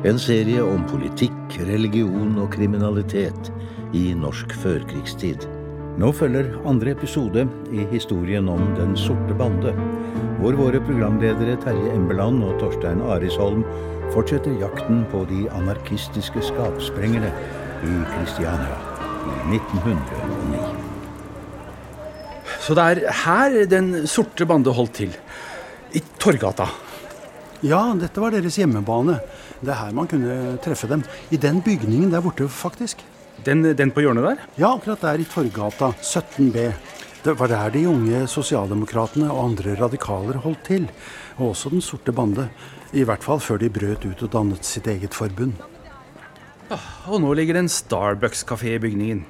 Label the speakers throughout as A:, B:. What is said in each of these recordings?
A: En serie om politikk, religion og kriminalitet i norsk førkrigstid. Nå følger andre episode i historien om Den sorte bande, hvor våre programledere Terje Embeland og Torstein Arisholm fortsetter jakten på de anarkistiske skapsprengerne i Kristiania i 1909.
B: Så det er her Den sorte bande holdt til. I Torgata.
C: Ja, dette var deres hjemmebane. Det er her man kunne treffe dem. I den bygningen der borte, faktisk.
B: Den, den på hjørnet der?
C: Ja, akkurat der i Torgata, 17B. Det var der de unge sosialdemokratene og andre radikaler holdt til. Og også Den sorte bande. I hvert fall før de brøt ut og dannet sitt eget forbund.
B: Og nå ligger det en Starbucks-kafé i bygningen.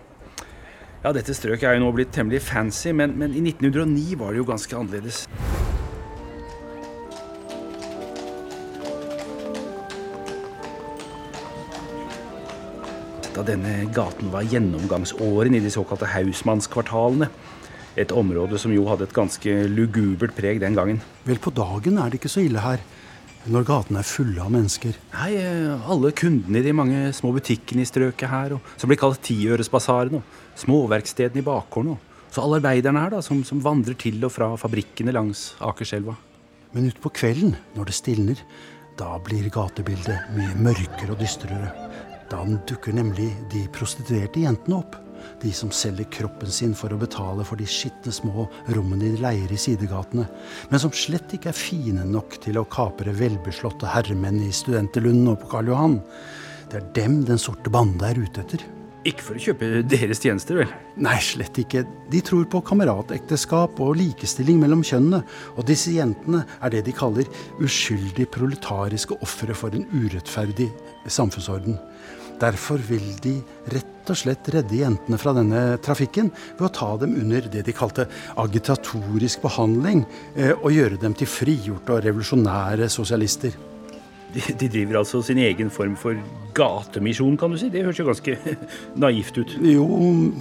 B: Ja, Dette strøket er jo nå blitt temmelig fancy, men, men i 1909 var det jo ganske annerledes. Da denne gaten var gjennomgangsåren i de såkalte Hausmannskvartalene. Et område som jo hadde et ganske lugubert preg den gangen.
C: Vel, på dagen er det ikke så ille her. Når gatene er fulle av mennesker.
B: Nei, eh, alle kundene i de mange små butikkene i strøket her, og, som blir kalt Tiøresbasaren, og småverkstedene i bakgården. og Så alle arbeiderne her da, som, som vandrer til og fra fabrikkene langs Akerselva.
C: Men utpå kvelden, når det stilner, da blir gatebildet mye mørkere og dystrere. Da dukker nemlig de prostituerte jentene opp. De som selger kroppen sin for å betale for de skitne små rommene de leier i sidegatene. Men som slett ikke er fine nok til å kapre velbeslåtte herremenn i Studenterlunden og på Karl Johan. Det er dem Den sorte bande er ute etter.
B: Ikke for å kjøpe deres tjenester, vel?
C: Nei, slett ikke. De tror på kameratekteskap og likestilling mellom kjønnene. Og disse jentene er det de kaller uskyldig proletariske ofre for en urettferdig samfunnsorden. Derfor vil de rett og slett redde jentene fra denne trafikken ved å ta dem under det de kalte agitatorisk behandling, eh, og gjøre dem til frigjorte og revolusjonære sosialister.
B: De, de driver altså sin egen form for gatemisjon, kan du si. Det høres jo ganske naivt ut.
C: Jo,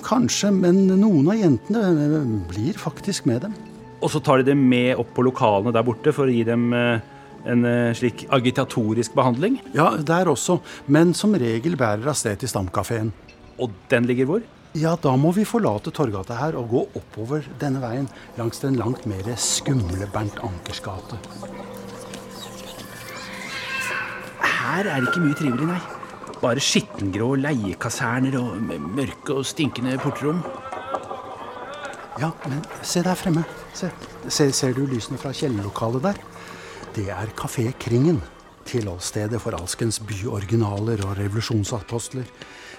C: kanskje, men noen av jentene eh, blir faktisk med dem.
B: Og så tar de dem med opp på lokalene der borte for å gi dem eh, en eh, slik agitatorisk behandling.
C: Ja, der også, men som regel bærer av sted til Stamkafeen.
B: Og den ligger hvor?
C: Ja, da må vi forlate Torgata her og gå oppover denne veien langs den langt mer skumle Bernt Ankers gate.
B: Her er det ikke mye trivelig, nei. Bare skittengrå leiekaserner og mørke og stinkende portrom.
C: Ja, men se der fremme. Se, se ser du lysene fra kjellerlokalet der? Det er Kafé Kringen. Tilholdsstedet for alskens byoriginaler og revolusjonsapostler.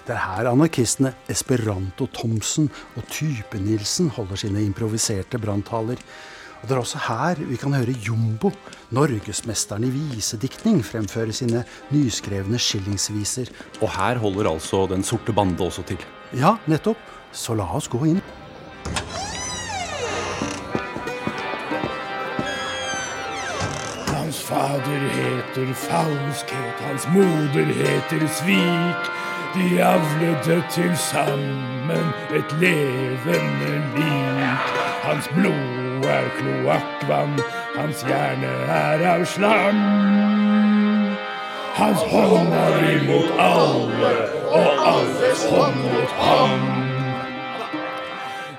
C: Det er her anarkistene Esperanto Thomsen og Type-Nilsen holder sine improviserte branntaler. Og det er også her vi kan høre Jumbo, norgesmesteren i visediktning, fremføre sine nyskrevne skillingsviser.
B: Og her holder altså Den sorte bande også til.
C: Ja, nettopp. Så la oss gå inn.
D: Fader heter falskhet, hans moder heter svik. De avlede til sammen et levende lik. Hans blod er kloakkvann, hans hjerne er av slam. Hans hånd er imot alle, og alles hånd mot ham.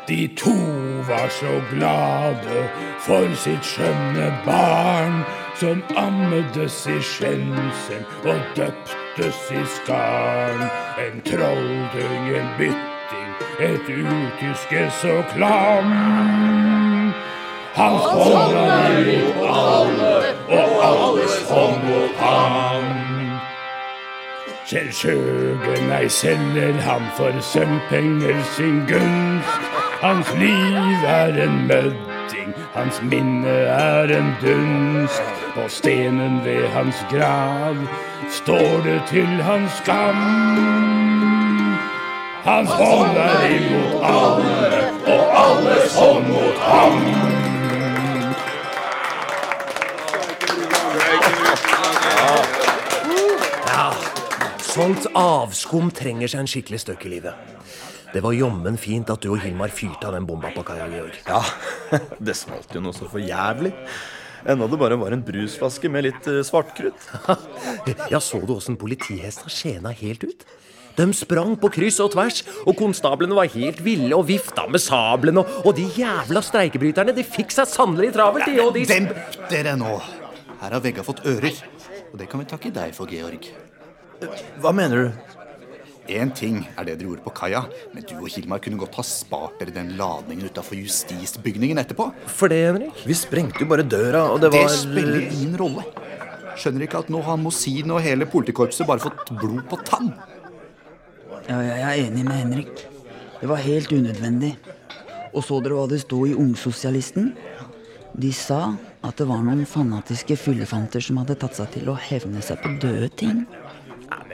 D: De to var så glade for sitt skjønne barn, som ammedes i skjensel og døptes i skarn. En trolldung, en bytting, et utyske så klam. Hans hånd er imot alle, og alles hånd mot ham. Selv skjøgen ei selger han for sølvpenger sin gunst. Hans liv er en mødding, hans minne er en dunst. På stenen ved hans grav står det til hans skam. Hans hånd er imot alle, og alles hånd mot ham.
E: Sånt avskum trenger seg en skikkelig støkk i livet. Det var jommen fint at du og Hilmar fyrte av den bomba på kaia, Georg.
F: Ja, det smalt jo noe så for jævlig. Enda det bare var en brusflaske med litt eh, svartkrutt.
E: Ja, så du åssen politihesta skjena helt ut? De sprang på kryss og tvers, og konstablene var helt ville og vifta med sablene, og, og de jævla streikebryterne, de fikk seg sannelig travelt, de, og de
G: Demp dere nå! Her har Vegga fått ører. Og det kan vi takke deg for, Georg.
F: Hva mener du?
G: Én ting er det dere gjorde på kaia, men du og Hilmar kunne godt ha spart dere den ladningen utafor justisbygningen etterpå.
E: For det, Henrik?
F: Vi sprengte jo bare døra, og det var Det
G: spiller ingen rolle. Skjønner ikke at nå har Mosin og hele politikorpset bare fått blod på tann.
H: Ja, jeg er enig med Henrik. Det var helt unødvendig. Og så dere hva det sto i Ungsosialisten? De sa at det var noen fanatiske fyllefanter som hadde tatt seg til å hevne seg på døde ting.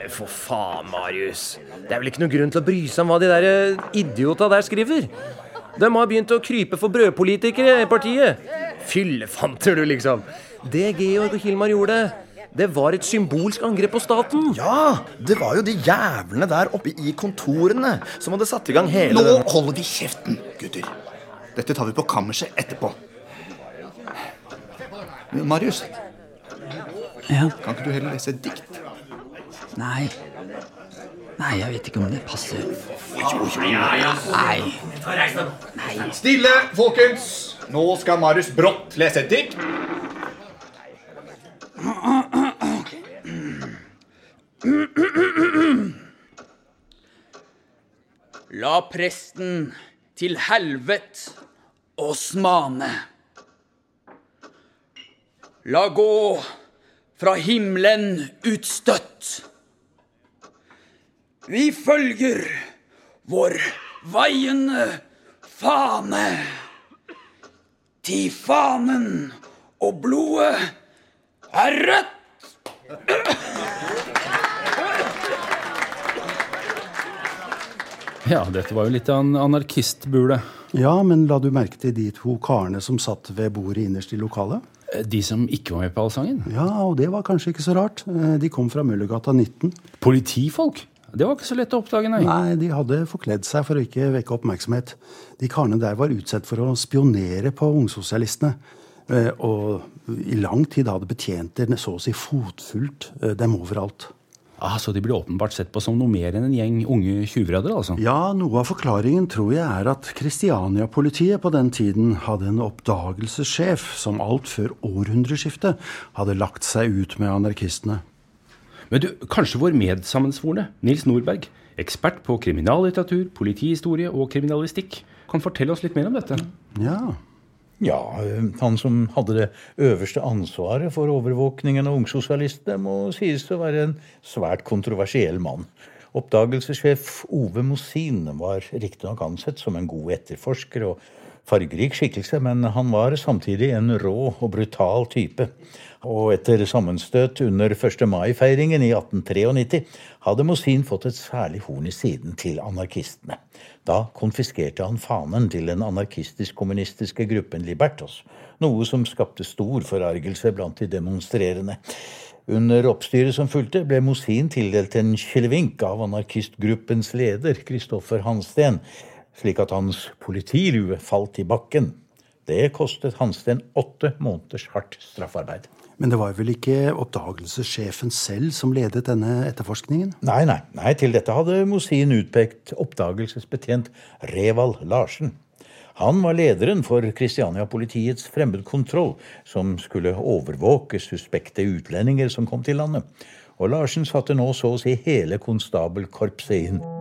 E: For faen, Marius. Det er vel ikke noen grunn til å bry seg om hva de der eh, idiota der skriver? De har begynt å krype for brødpolitikere i partiet. Fyllefanter, du, liksom. Det Georg og Hilmar gjorde, det var et symbolsk angrep på staten.
F: Ja! Det var jo de jævlene der oppe i kontorene som hadde satt i gang hele
G: Nå
F: den
G: holder vi kjeften, gutter. Dette tar vi på kammerset etterpå. Marius,
H: Ja,
G: kan ikke du heller lese et dikt?
H: Nei Nei, jeg vet ikke om det passer. Nei.
G: Stille, folkens! Nå skal Marius Brått lese et dikt.
H: La presten til helvet oss mane. La gå fra himmelen utstøtt. Vi følger vår vaiende fane. Til fanen og blodet er rødt.
B: Ja, dette var jo litt av en anarkistbule.
C: Ja, men la du merke til de to karene som satt ved bordet innerst i lokalet?
B: Eh, De som ikke var med på allsangen.
C: Ja, og det var kanskje ikke så rart. Eh, De kom fra Møllergata 19.
B: Politifolk. Det var ikke så lett å oppdage, nei.
C: Nei, de hadde forkledd seg for å ikke vekke oppmerksomhet. De karene der var utsatt for å spionere på ungsosialistene. Eh, Og i lang tid hadde betjenter så å si fotfulgt eh, dem overalt.
B: Ah, så de ble åpenbart sett på som noe mer enn en gjeng unge tjuvradder, altså?
C: Ja, noe av forklaringen tror jeg er at Kristiania-politiet på den tiden hadde en oppdagelsessjef som alt før århundreskiftet hadde lagt seg ut med anarkistene.
B: Men du, kanskje vår medsammensvorne, Nils Nordberg, ekspert på kriminallitteratur, politihistorie og kriminalistikk, kan fortelle oss litt mer om dette?
C: Ja,
A: Ja, eh, han som hadde det øverste ansvaret for overvåkningen av ungsosialistene, må sies å være en svært kontroversiell mann. Oppdagelsessjef Ove Mosin var riktignok ansett som en god etterforsker og fargerik skikkelse, men han var samtidig en rå og brutal type. Og etter sammenstøt under 1. mai-feiringen i 1893 hadde Mosin fått et særlig horn i siden til anarkistene. Da konfiskerte han fanen til den anarkistisk-kommunistiske gruppen Libertos, noe som skapte stor forargelse blant de demonstrerende. Under oppstyret som fulgte, ble Mosin tildelt en kilevink av anarkistgruppens leder, Kristoffer Hansten, slik at hans politilue falt i bakken. Det kostet Hansten åtte måneders hardt straffarbeid.
C: Men det var vel ikke oppdagelsessjefen selv som ledet denne etterforskningen?
A: Nei, nei, nei, til dette hadde Mosin utpekt oppdagelsesbetjent Revald Larsen. Han var lederen for Kristiania-politiets fremmedkontroll, som skulle overvåke suspekte utlendinger som kom til landet. Og Larsen satte nå så å si hele konstabelkorpset inn.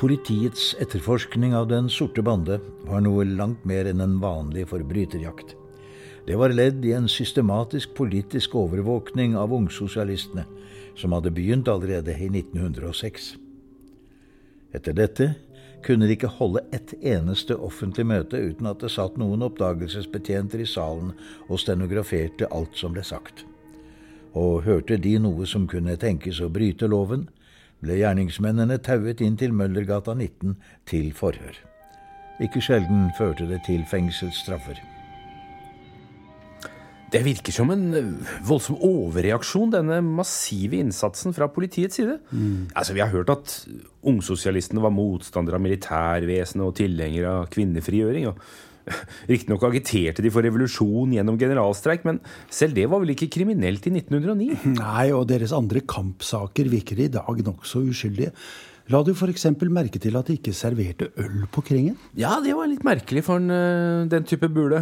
I: Politiets etterforskning av Den sorte bande var noe langt mer enn en vanlig forbryterjakt. Det var ledd i en systematisk politisk overvåkning av ungsosialistene, som hadde begynt allerede i 1906. Etter dette kunne de ikke holde ett eneste offentlig møte uten at det satt noen oppdagelsesbetjenter i salen og stenograferte alt som ble sagt. Og hørte de noe som kunne tenkes å bryte loven, ble gjerningsmennene tauet inn til Møllergata 19 til forhør. Ikke sjelden førte det til fengselsstraffer.
B: Det virker som en eh, voldsom overreaksjon, denne massive innsatsen fra politiets side. Altså, Vi har hørt at ungsosialistene var motstandere av militærvesenet og tilhengere av kvinnefrigjøring. og Riktignok agiterte de for revolusjon gjennom generalstreik, men selv det var vel ikke kriminelt i 1909?
C: Nei, og deres andre kampsaker virker i dag nokså uskyldige. La du f.eks. merke til at de ikke serverte øl på Kringen?
B: Ja, det var litt merkelig for en, eh, den type bule.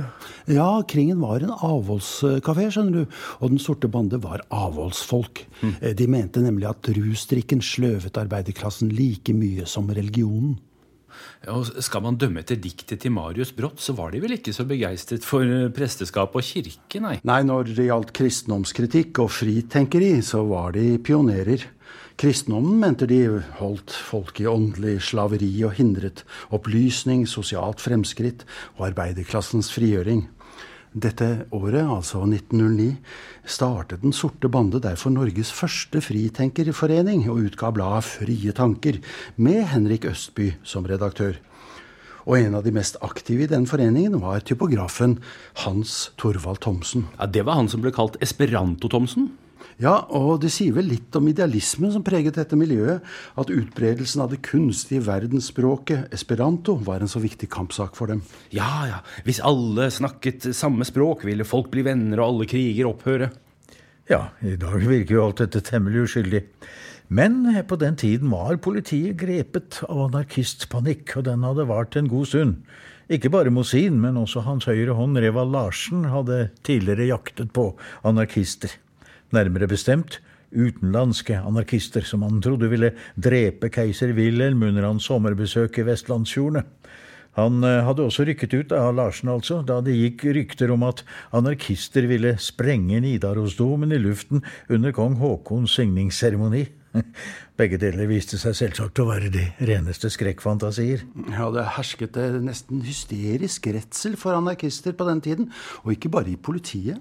C: Ja, Kringen var en avholdskafé, skjønner du. Og Den sorte bande var avholdsfolk. Mm. De mente nemlig at rusdrikken sløvet arbeiderklassen like mye som religionen.
B: Og skal man dømme etter diktet til Marius Brått, så var de vel ikke så begeistret for eh, presteskap og kirke, nei.
C: Nei, når det gjaldt kristendomskritikk og fritenkeri, så var de pionerer. Kristendommen mente de holdt folk i åndelig slaveri og hindret opplysning, sosialt fremskritt og arbeiderklassens frigjøring. Dette året, altså 1909, startet Den sorte bande derfor Norges første fritenkerforening og utga bladet Frie tanker, med Henrik Østby som redaktør. Og en av de mest aktive i den foreningen var typografen Hans Torvald Thomsen.
B: Ja, Det var han som ble kalt Esperanto-Thomsen.
C: Ja, og det sier vel litt om idealismen som preget dette miljøet, at utbredelsen av det kunstige verdensspråket esperanto var en så viktig kampsak for dem.
B: Ja, ja, hvis alle snakket samme språk, ville folk bli venner og alle kriger opphøre.
A: Ja, i dag virker jo alt dette temmelig uskyldig. Men på den tiden var politiet grepet av anarkistpanikk, og den hadde vart en god stund. Ikke bare Mosin, men også hans høyre hånd Reval Larsen hadde tidligere jaktet på anarkister. Nærmere bestemt utenlandske anarkister som han trodde ville drepe keiser Wilhelm under hans sommerbesøk i vestlandsfjordene. Han eh, hadde også rykket ut, av Larsen altså, da det gikk rykter om at anarkister ville sprenge Nidarosdomen i luften under kong Haakons signingsseremoni. Begge deler viste seg selvsagt å være de reneste skrekkfantasier.
C: Ja, det hersket nesten hysterisk redsel for anarkister på den tiden, og ikke bare i politiet.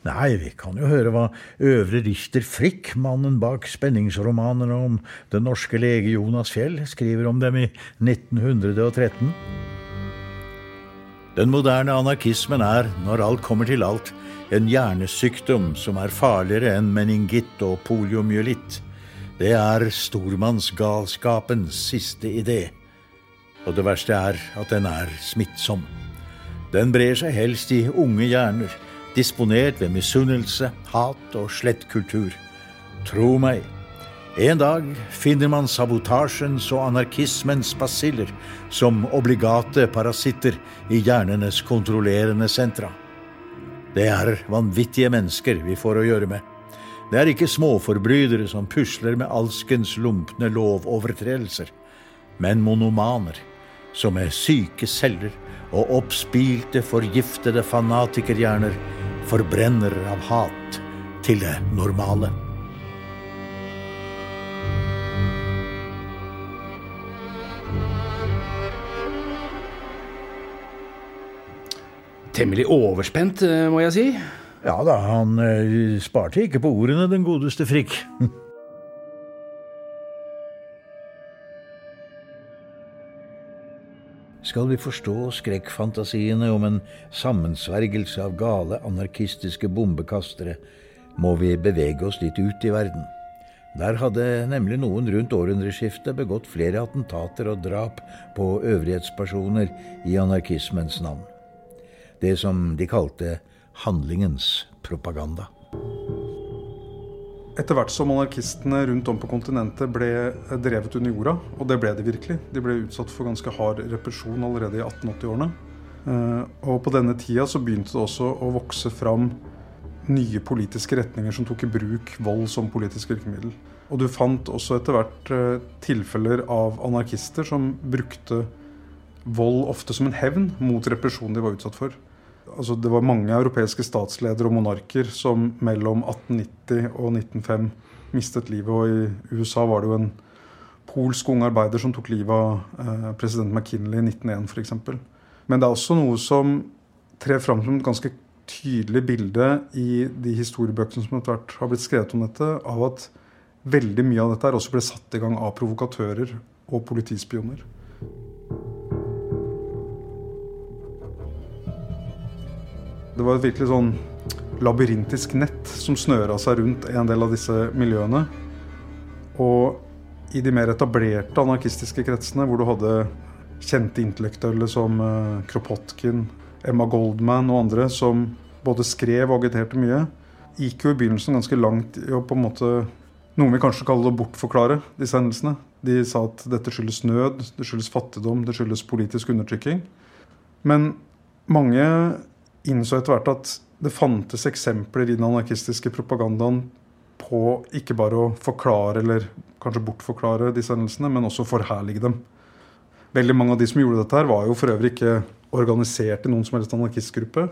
A: Nei, vi kan jo høre hva Øvre Richter Frikk, mannen bak spenningsromanene om den norske lege Jonas Fjell, skriver om dem i 1913. Den moderne anarkismen er, når alt kommer til alt, en hjernesykdom som er farligere enn meningitt og poliomyelitt. Det er stormannsgalskapens siste idé. Og det verste er at den er smittsom. Den brer seg helst i unge hjerner, disponert ved misunnelse, hat og slett kultur. Tro meg, en dag finner man sabotasjens og anarkismens basiller som obligate parasitter i hjernenes kontrollerende sentra. Det er vanvittige mennesker vi får å gjøre med. Det er ikke småforbrytere som pusler med alskens lumpne lovovertredelser, men monomaner som med syke celler og oppspilte, forgiftede fanatikerhjerner forbrenner av hat til det normale.
B: Temmelig overspent, eh, må jeg si.
A: Ja da, han eh, sparte ikke på ordene, den godeste Frikk. Skal vi forstå skrekkfantasiene om en sammensvergelse av gale anarkistiske bombekastere, må vi bevege oss litt ut i verden. Der hadde nemlig noen rundt århundreskiftet begått flere attentater og drap på øvrighetspersoner i anarkismens navn. Det som de kalte handlingens propaganda.
J: Etter hvert som anarkistene rundt om på kontinentet ble drevet under jorda, og det ble de virkelig, de ble utsatt for ganske hard represjon allerede i 1880-årene. Eh, og på denne tida så begynte det også å vokse fram nye politiske retninger som tok i bruk vold som politisk virkemiddel. Og du fant også etter hvert eh, tilfeller av anarkister som brukte vold ofte som en hevn mot represjonen de var utsatt for altså det var mange europeiske statsledere og monarker som mellom 1890 og 1905 mistet livet. Og i USA var det jo en polsk ung arbeider som tok livet av eh, president McKinley i 1901 f.eks. Men det er også noe som trer fram som et ganske tydelig bilde i de historiebøkene som etter hvert har blitt skrevet om dette, av at veldig mye av dette også ble satt i gang av provokatører og politispioner. Det var et virkelig sånn labyrintisk nett som snøra seg rundt en del av disse miljøene. Og i de mer etablerte anarkistiske kretsene, hvor du hadde kjente intellektuelle som eh, Kropotkin, Emma Goldman og andre, som både skrev og agiterte mye, gikk jo i begynnelsen ganske langt i å på en måte noen vil kanskje kalle det å bortforklare disse hendelsene. De sa at dette skyldes nød, det skyldes fattigdom, det skyldes politisk undertrykking. Men mange innså etter hvert at det fantes eksempler i den anarkistiske propagandaen på ikke bare å forklare eller kanskje bortforklare disse hendelsene, men også forherlige dem. Veldig mange av de som gjorde dette, her var jo for øvrig ikke organisert i noen som helst anarkistgruppe.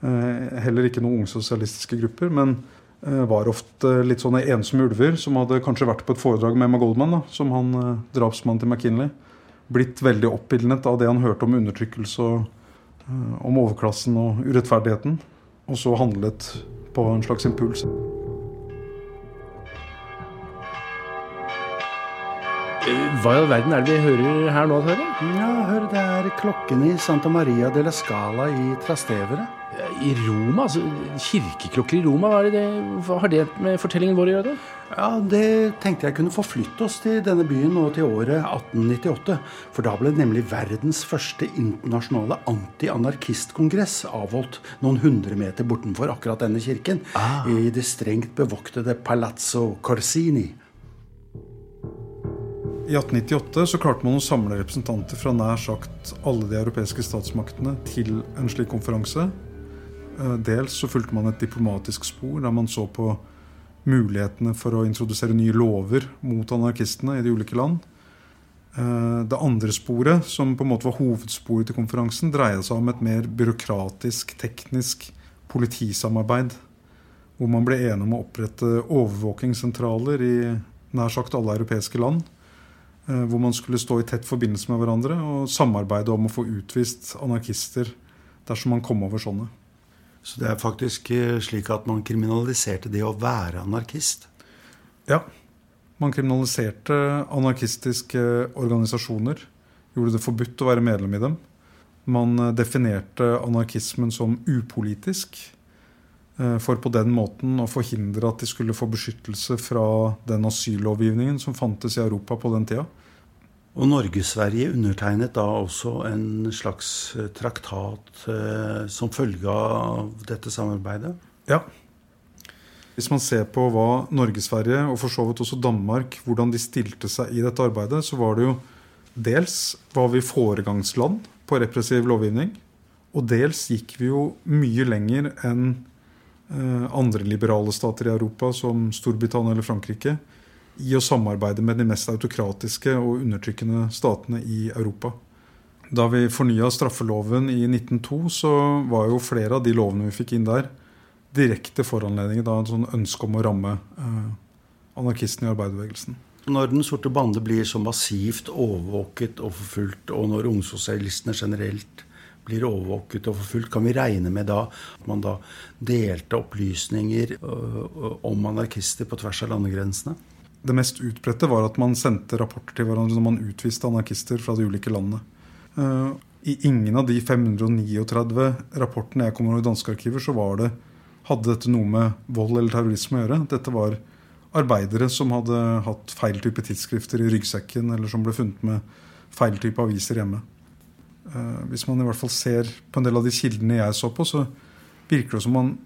J: Eh, heller ikke noen ungsosialistiske grupper, men eh, var ofte litt sånne ensomme ulver som hadde kanskje vært på et foredrag med Emma Goldman, da, som han eh, drapsmannen til McKinley. Blitt veldig oppildnet av det han hørte om undertrykkelse og om overklassen og urettferdigheten. Og så handlet på en slags impuls.
B: Hva i all verden er det vi hører her nå, Tore?
C: Ja, hør, det er klokkene i Santa Maria della Scala i Trastevere.
B: I Roma? altså Kirkeklokker i Roma, hva, det, hva har det med fortellingen vår å gjøre?
C: Ja, Det tenkte jeg kunne forflytte oss til denne byen og til året 1898. For da ble nemlig verdens første internasjonale anti-anarkistkongress avholdt noen hundre meter bortenfor akkurat denne kirken.
B: Ah.
C: I det strengt bevoktede Palazzo Corsini.
J: I 1898 så klarte man å samle representanter fra nær sagt alle de europeiske statsmaktene til en slik konferanse. Eh, dels så fulgte man et diplomatisk spor der man så på mulighetene for å introdusere nye lover mot anarkistene i de ulike land. Eh, det andre sporet, som på en måte var hovedsporet til konferansen, dreide seg om et mer byråkratisk, teknisk politisamarbeid. Hvor man ble enige om å opprette overvåkingssentraler i nær sagt alle europeiske land. Eh, hvor man skulle stå i tett forbindelse med hverandre og samarbeide om å få utvist anarkister dersom man kom over sånne.
C: Så det er faktisk eh, slik at man kriminaliserte det å være anarkist?
J: Ja. Man kriminaliserte anarkistiske organisasjoner. Gjorde det forbudt å være medlem i dem. Man eh, definerte anarkismen som upolitisk. For på den måten å forhindre at de skulle få beskyttelse fra den asyllovgivningen som fantes i Europa på den tida.
C: Og Norge-Sverige undertegnet da også en slags eh, traktat eh, som følge av dette samarbeidet?
J: Ja. Hvis man ser på hva Norge-Sverige, og for så vidt også Danmark, hvordan de stilte seg i dette arbeidet, så var det jo dels var vi foregangsland på repressiv lovgivning. Og dels gikk vi jo mye lenger enn eh, andre liberale stater i Europa, som Storbritannia eller Frankrike i å samarbeide med de mest autokratiske og undertrykkende statene i Europa. Da vi fornya straffeloven i 1902, så var jo flere av de lovene vi fikk inn der, direkte foranledninger av en sånn ønske om å ramme eh, anarkistene i arbeiderbevegelsen.
C: Når Den sorte bande blir så massivt overvåket og forfulgt, og når ungsosialistene generelt blir overvåket og forfulgt, kan vi regne med da at man da delte opplysninger om anarkister på tvers av landegrensene?
J: Det mest utbredte var at man sendte rapporter til hverandre når man utviste anarkister fra de ulike landene. Eh, I ingen av de 539 rapportene jeg kommer over i danske arkiver, så det, hadde dette noe med vold eller terrorisme å gjøre. Dette var arbeidere som hadde hatt feil type tidsskrifter i ryggsekken, eller som ble funnet med feil type aviser hjemme. Eh, hvis man i hvert fall ser på en del av de kildene jeg så på, så virker det som man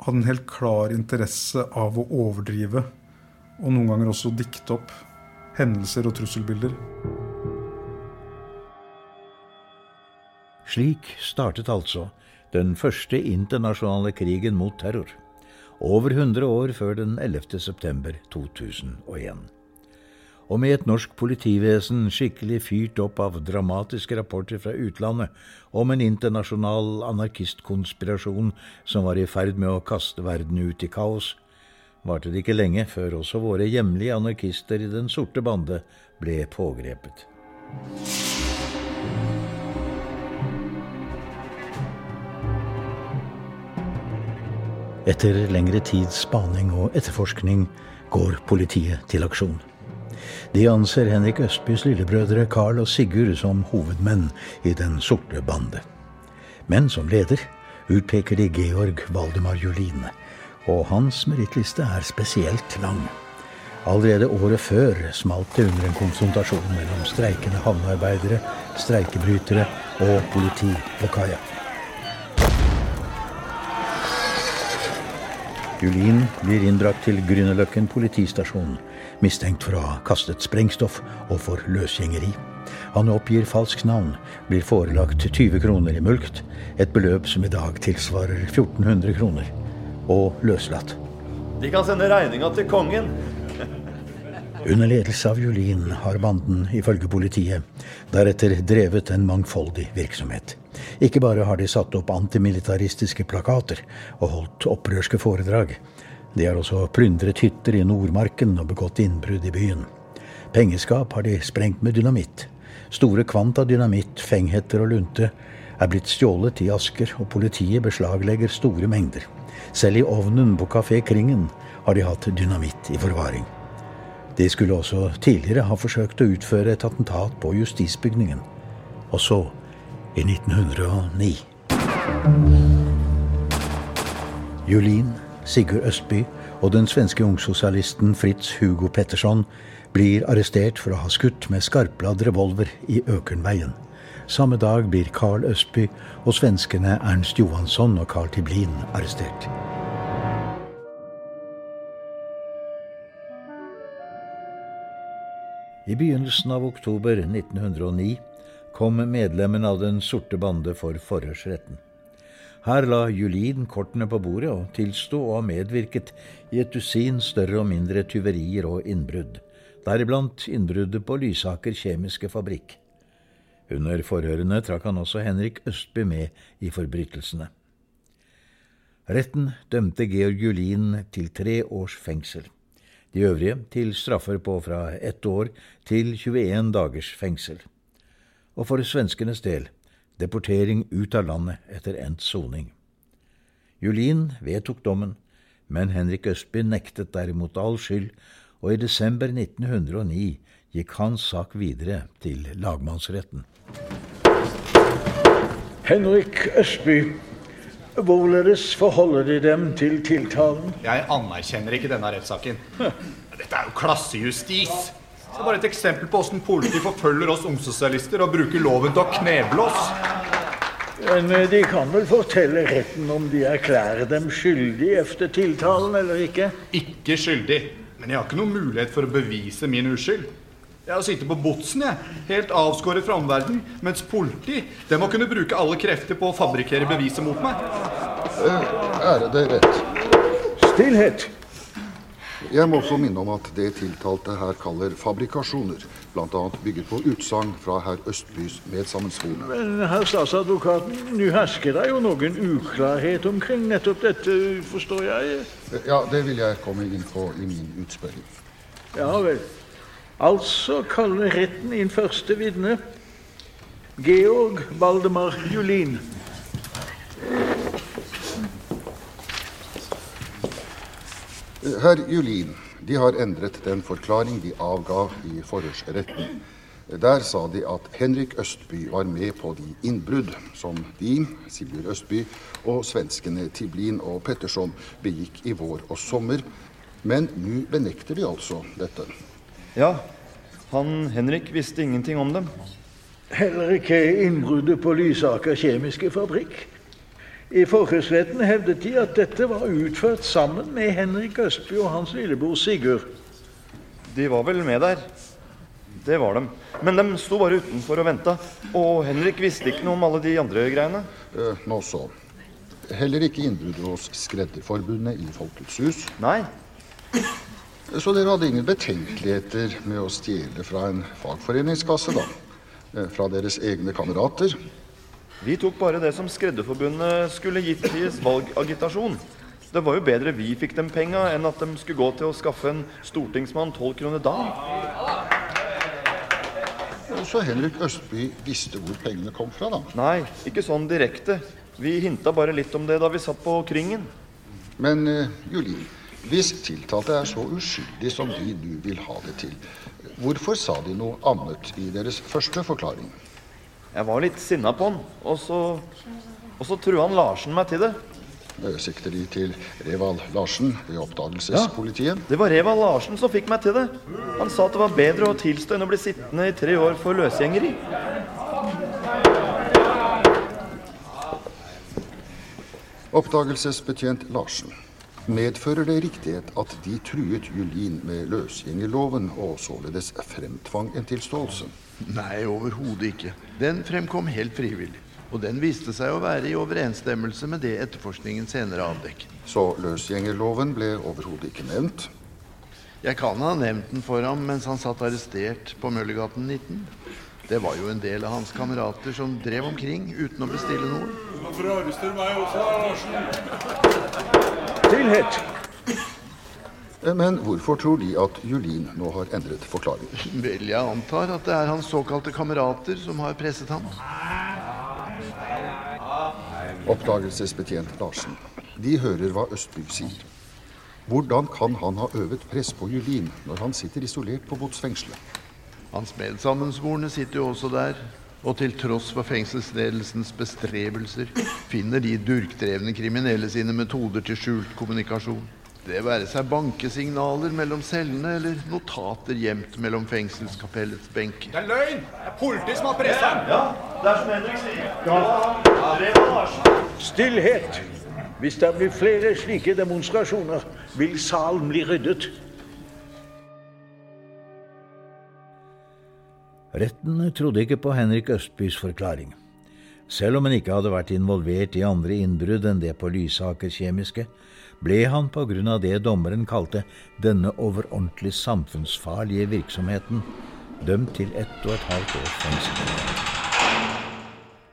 J: hadde en helt klar interesse av å overdrive og noen ganger også dikte opp hendelser og trusselbilder.
A: Slik startet altså den første internasjonale krigen mot terror, over 100 år før den 11. september 2001. Og med et norsk politivesen skikkelig fyrt opp av dramatiske rapporter fra utlandet om en internasjonal anarkistkonspirasjon som var i ferd med å kaste verden ut i kaos, varte det ikke lenge før også våre hjemlige anarkister i Den sorte bande ble pågrepet. Etter lengre tids spaning og etterforskning går politiet til aksjon. De anser Henrik Østbys lillebrødre Carl og Sigurd som hovedmenn i Den sorte bande. Men som leder utpeker de Georg Valdemar Julin, og hans merittliste er spesielt lang. Allerede året før smalt det under en konfrontasjon mellom streikende havnearbeidere, streikebrytere og politi på kaia. Julin blir innbrakt til Grünerløkken politistasjon, mistenkt for å ha kastet sprengstoff og for løsgjengeri. Han oppgir falskt navn, blir forelagt 20 kroner i mulkt, et beløp som i dag tilsvarer 1400 kroner, og løslatt.
F: De kan sende regninga til kongen.
A: Under ledelse av Julin har banden, ifølge politiet, deretter drevet en mangfoldig virksomhet. Ikke bare har de satt opp antimilitaristiske plakater og holdt opprørske foredrag. De har også plyndret hytter i Nordmarken og begått innbrudd i byen. Pengeskap har de sprengt med dynamitt. Store kvanta dynamitt, fenghetter og lunte er blitt stjålet i Asker, og politiet beslaglegger store mengder. Selv i ovnen på Kafé Kringen har de hatt dynamitt i forvaring. De skulle også tidligere ha forsøkt å utføre et attentat på justisbygningen. Og så, i 1909 Julin, Sigurd Østby og den svenske ungsosialisten Fritz Hugo Petterson blir arrestert for å ha skutt med skarpladd revolver i Økernveien. Samme dag blir Carl Østby og svenskene Ernst Johansson og Carl Tiblin arrestert. I begynnelsen av oktober 1909 kom medlemmene av Den sorte bande for forhørsretten. Her la Julin kortene på bordet og tilsto å ha medvirket i et dusin større og mindre tyverier og innbrudd, deriblant innbruddet på Lysaker kjemiske fabrikk. Under forhørene trakk han også Henrik Østby med i forbrytelsene. Retten dømte Georg Julin til tre års fengsel. De øvrige til straffer på fra ett år til 21 dagers fengsel. Og for svenskenes del deportering ut av landet etter endt soning. Julin vedtok dommen, men Henrik Østby nektet derimot all skyld, og i desember 1909 gikk hans sak videre til lagmannsretten.
K: Henrik Østby, Hvorledes forholder De dem til tiltalen?
L: Jeg anerkjenner ikke denne rettssaken. Dette er jo klassejustis. Det er bare et eksempel på åssen politiet forfølger oss ungsosialister og bruker loven til å kneble oss.
K: Men eh, de kan vel fortelle retten om de erklærer dem skyldig efter tiltalen eller ikke?
L: Ikke skyldig. Men jeg har ikke noen mulighet for å bevise min uskyld. Jeg har sittet på botsen, jeg. Helt avskåret fra omverdenen. Mens politi det må kunne bruke alle krefter på å fabrikkere beviset mot meg.
M: Ærede rett.
K: Stillhet.
M: Jeg må også minne om at det tiltalte her kaller fabrikasjoner, bl.a. bygget på utsagn fra herr Østbys medsammensvorne.
K: Men herr statsadvokaten, nå hersker det jo noen uklarhet omkring nettopp dette, forstår jeg?
M: Ja, det vil jeg komme inn på i min utspørring.
K: Ja vel. Altså kaller retten inn første vitne. Georg Valdemar Julin.
M: Herr Julin, de har endret den forklaring de avga i forhørsretten. Der sa de at Henrik Østby var med på de innbrudd som de, Sigurd Østby, og svenskene Tiblin og Petterson begikk i vår og sommer. Men nå benekter de altså dette.
F: Ja, han Henrik visste ingenting om dem.
K: Heller ikke innbruddet på Lysaker kjemiske fabrikk. I forhørsretten hevdet de at dette var utført sammen med Henrik Østby og hans lillebror Sigurd.
F: De var vel med der. Det var dem. Men de sto bare utenfor og venta. Og Henrik visste ikke noe om alle de andre greiene.
M: Eh, nå så. Heller ikke innbruddet hos Skredderforbundet i Folkets hus.
F: Nei.
M: Så dere hadde ingen betenkeligheter med å stjele fra en fagforeningskasse, da? Eh, Fra deres egne kamerater?
F: Vi tok bare det som Skredderforbundet skulle gitt i valgagitasjon. Det var jo bedre vi fikk dem penga, enn at de skulle gå til å skaffe en stortingsmann tolv kroner da.
M: Så Henrik Østby visste hvor pengene kom fra, da?
F: Nei, ikke sånn direkte. Vi hinta bare litt om det da vi satt på Kringen.
M: Men uh, Julin, hvis tiltalte er så uskyldig som de nå vil ha det til, hvorfor sa de noe annet i deres første forklaring?
F: Jeg var litt sinna på han, og så Og så trua han Larsen meg til det.
M: Sikter De til Reval Larsen ved oppdagelsespolitiet?
F: Det var Reval Larsen som fikk meg til det. Han sa at det var bedre å tilstå enn å bli sittende i tre år for løsgjengeri.
M: Oppdagelsesbetjent Larsen. Medfører det riktighet at de truet Julin med løsgjengerloven og således fremtvang en tilståelse?
N: Nei, overhodet ikke. Den fremkom helt frivillig. Og den viste seg å være i overensstemmelse med det etterforskningen senere avdekket.
M: Så løsgjengerloven ble overhodet ikke nevnt?
N: Jeg kan ha nevnt den for ham mens han satt arrestert på Møllergaten 19. Det var jo en del av hans kamerater som drev omkring uten å bestille noe.
D: Hvorfor arresterer meg også, Larsen?
K: Stillhet!
M: Men hvorfor tror De at Julin nå har endret forklaring?
N: Vel, jeg antar at det er hans såkalte kamerater som har presset ham.
M: Oppdagelsesbetjent Larsen. De hører hva Østbygg sier. Hvordan kan han ha øvet press på Julin når han sitter isolert på botsfengselet?
N: Hans medsammensvorne sitter jo også der. Og til tross for fengselsledelsens bestrebelser finner de durkdrevne kriminelle sine metoder til skjult kommunikasjon. Det være seg bankesignaler mellom cellene eller notater gjemt mellom fengselskapellets benker.
L: Det er løgn! Det er politiet som har pressa ham!
F: Ja, det er som Henrik sier. Ja. Larsen.
K: Stillhet! Hvis det blir flere slike demonstrasjoner, vil salen bli ryddet.
A: Retten trodde ikke på Henrik Østbys forklaring. Selv om han ikke hadde vært involvert i andre innbrudd enn det på Lysaker Kjemiske, ble han på grunn av det dommeren kalte denne overordentlig samfunnsfarlige virksomheten, dømt til ett og et halvt års fengsel.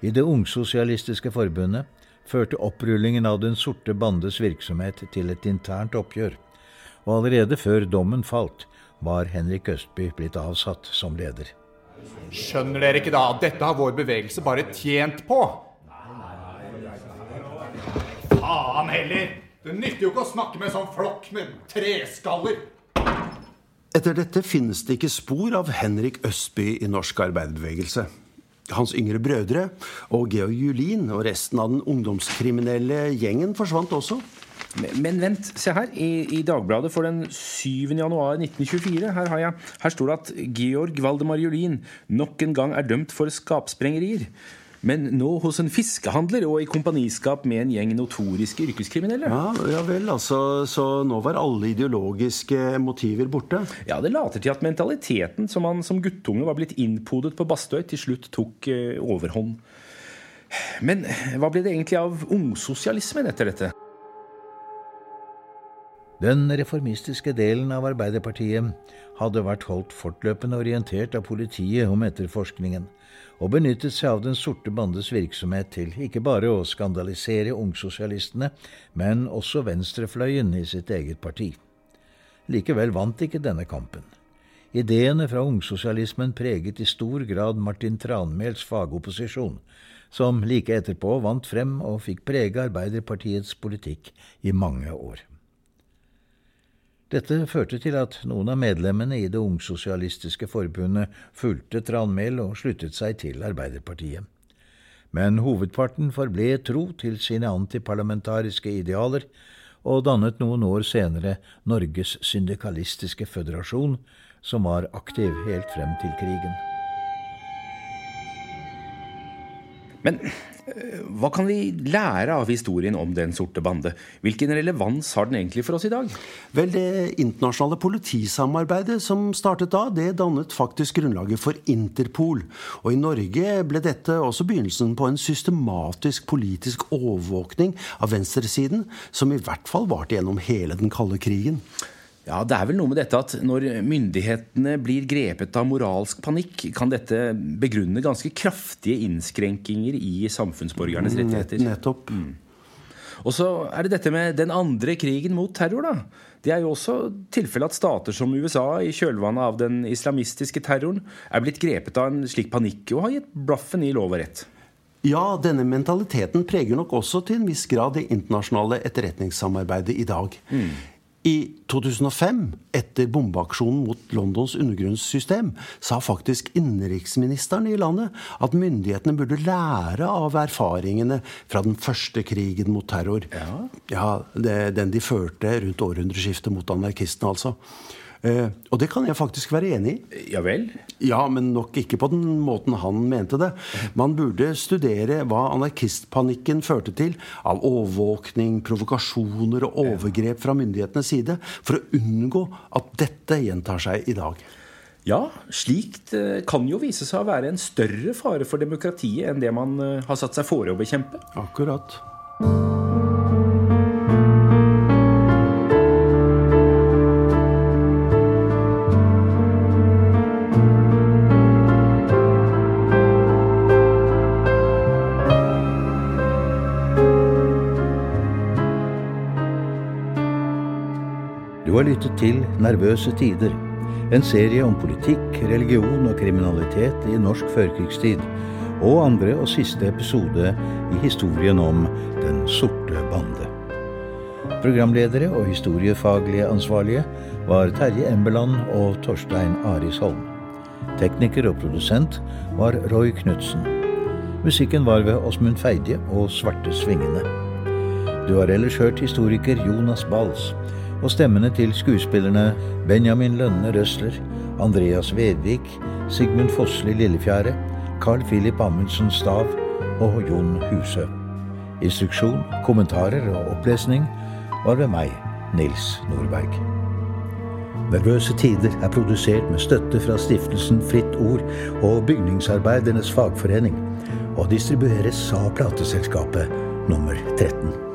A: I Det ungsosialistiske forbundet førte opprullingen av Den sorte bandes virksomhet til et internt oppgjør, og allerede før dommen falt, var Henrik Østby blitt avsatt som leder.
L: Skjønner dere ikke da at dette har vår bevegelse bare tjent på? Faen heller! Det nytter jo ikke å snakke med en sånn flokk med treskaller.
O: Etter dette finnes det ikke spor av Henrik Østby i norsk arbeiderbevegelse. Hans yngre brødre og Georg Julin og resten av den ungdomskriminelle gjengen forsvant også.
B: Men, vent, se her. I, I Dagbladet for den 7. januar 1924 her, har jeg, her står det at Georg Valdemar Julin nok en gang er dømt for skapsprengerier. Men nå hos en fiskehandler og i kompaniskap med en gjeng notoriske yrkeskriminelle.
O: Ja, ja vel, altså, Så nå var alle ideologiske motiver borte?
B: Ja, Det later til at mentaliteten som han som guttunge var blitt innpodet på Bastøy, til slutt tok eh, overhånd. Men hva ble det egentlig av ungsosialismen etter dette?
A: Den reformistiske delen av Arbeiderpartiet hadde vært holdt fortløpende orientert av politiet om etterforskningen, og benyttet seg av Den sorte bandes virksomhet til ikke bare å skandalisere ungsosialistene, men også venstrefløyen i sitt eget parti. Likevel vant ikke denne kampen. Ideene fra ungsosialismen preget i stor grad Martin Tranmæls fagopposisjon, som like etterpå vant frem og fikk prege Arbeiderpartiets politikk i mange år. Dette førte til at noen av medlemmene i Det ungsosialistiske forbundet fulgte Tranmæl og sluttet seg til Arbeiderpartiet. Men hovedparten forble tro til sine antiparlamentariske idealer, og dannet noen år senere Norges syndikalistiske føderasjon, som var aktiv helt frem til krigen.
B: Men eh, hva kan vi lære av historien om Den sorte bande? Hvilken relevans har den egentlig for oss i dag?
O: Vel, Det internasjonale politisamarbeidet som startet da, det dannet faktisk grunnlaget for Interpol. Og i Norge ble dette også begynnelsen på en systematisk politisk overvåkning av venstresiden, som i hvert fall varte gjennom hele den kalde krigen.
B: Ja, Det er vel noe med dette at når myndighetene blir grepet av moralsk panikk, kan dette begrunne ganske kraftige innskrenkinger i samfunnsborgernes rettigheter.
O: Nettopp.
B: Mm. Og så er det dette med den andre krigen mot terror, da. Det er jo også tilfellet at stater som USA i kjølvannet av den islamistiske terroren er blitt grepet av en slik panikk og har gitt blaffen i lov og rett.
O: Ja, denne mentaliteten preger nok også til en viss grad det internasjonale etterretningssamarbeidet i dag.
B: Mm.
C: I 2005, etter bombeaksjonen mot Londons undergrunnssystem, sa faktisk innenriksministeren i landet at myndighetene burde lære av erfaringene fra den første krigen mot terror. Ja, ja det, Den de førte rundt århundreskiftet mot anarkistene, altså. Eh, og det kan jeg faktisk være enig
B: i. Ja vel?
C: Ja, men nok ikke på den måten han mente det. Man burde studere hva anarkistpanikken førte til av overvåkning, provokasjoner og overgrep fra myndighetenes side, for å unngå at dette gjentar seg i dag.
B: Ja, slikt eh, kan jo vise seg å være en større fare for demokratiet enn det man eh, har satt seg fore å bekjempe.
C: Akkurat.
A: Lyttet til Nervøse tider, en serie om politikk, religion og kriminalitet i norsk førkrigstid, og andre og siste episode i historien om Den sorte bande. Programledere og historiefaglige ansvarlige var Terje Embeland og Torstein Arisholm. Tekniker og produsent var Roy Knutsen. Musikken var ved Åsmund Feidje og Svarte Svingene. Du har ellers hørt historiker Jonas Bals og stemmene til skuespillerne Benjamin Lønne Røsler, Andreas Vedvik, Sigmund Fossli Lillefjære, Carl Philip Amundsen Stav og Jon Husø. Instruksjon, kommentarer og opplesning var ved meg, Nils Nordberg. Nervøse tider er produsert med støtte fra stiftelsen Fritt Ord og Bygningsarbeidernes Fagforening, og distribueres av plateselskapet nummer 13.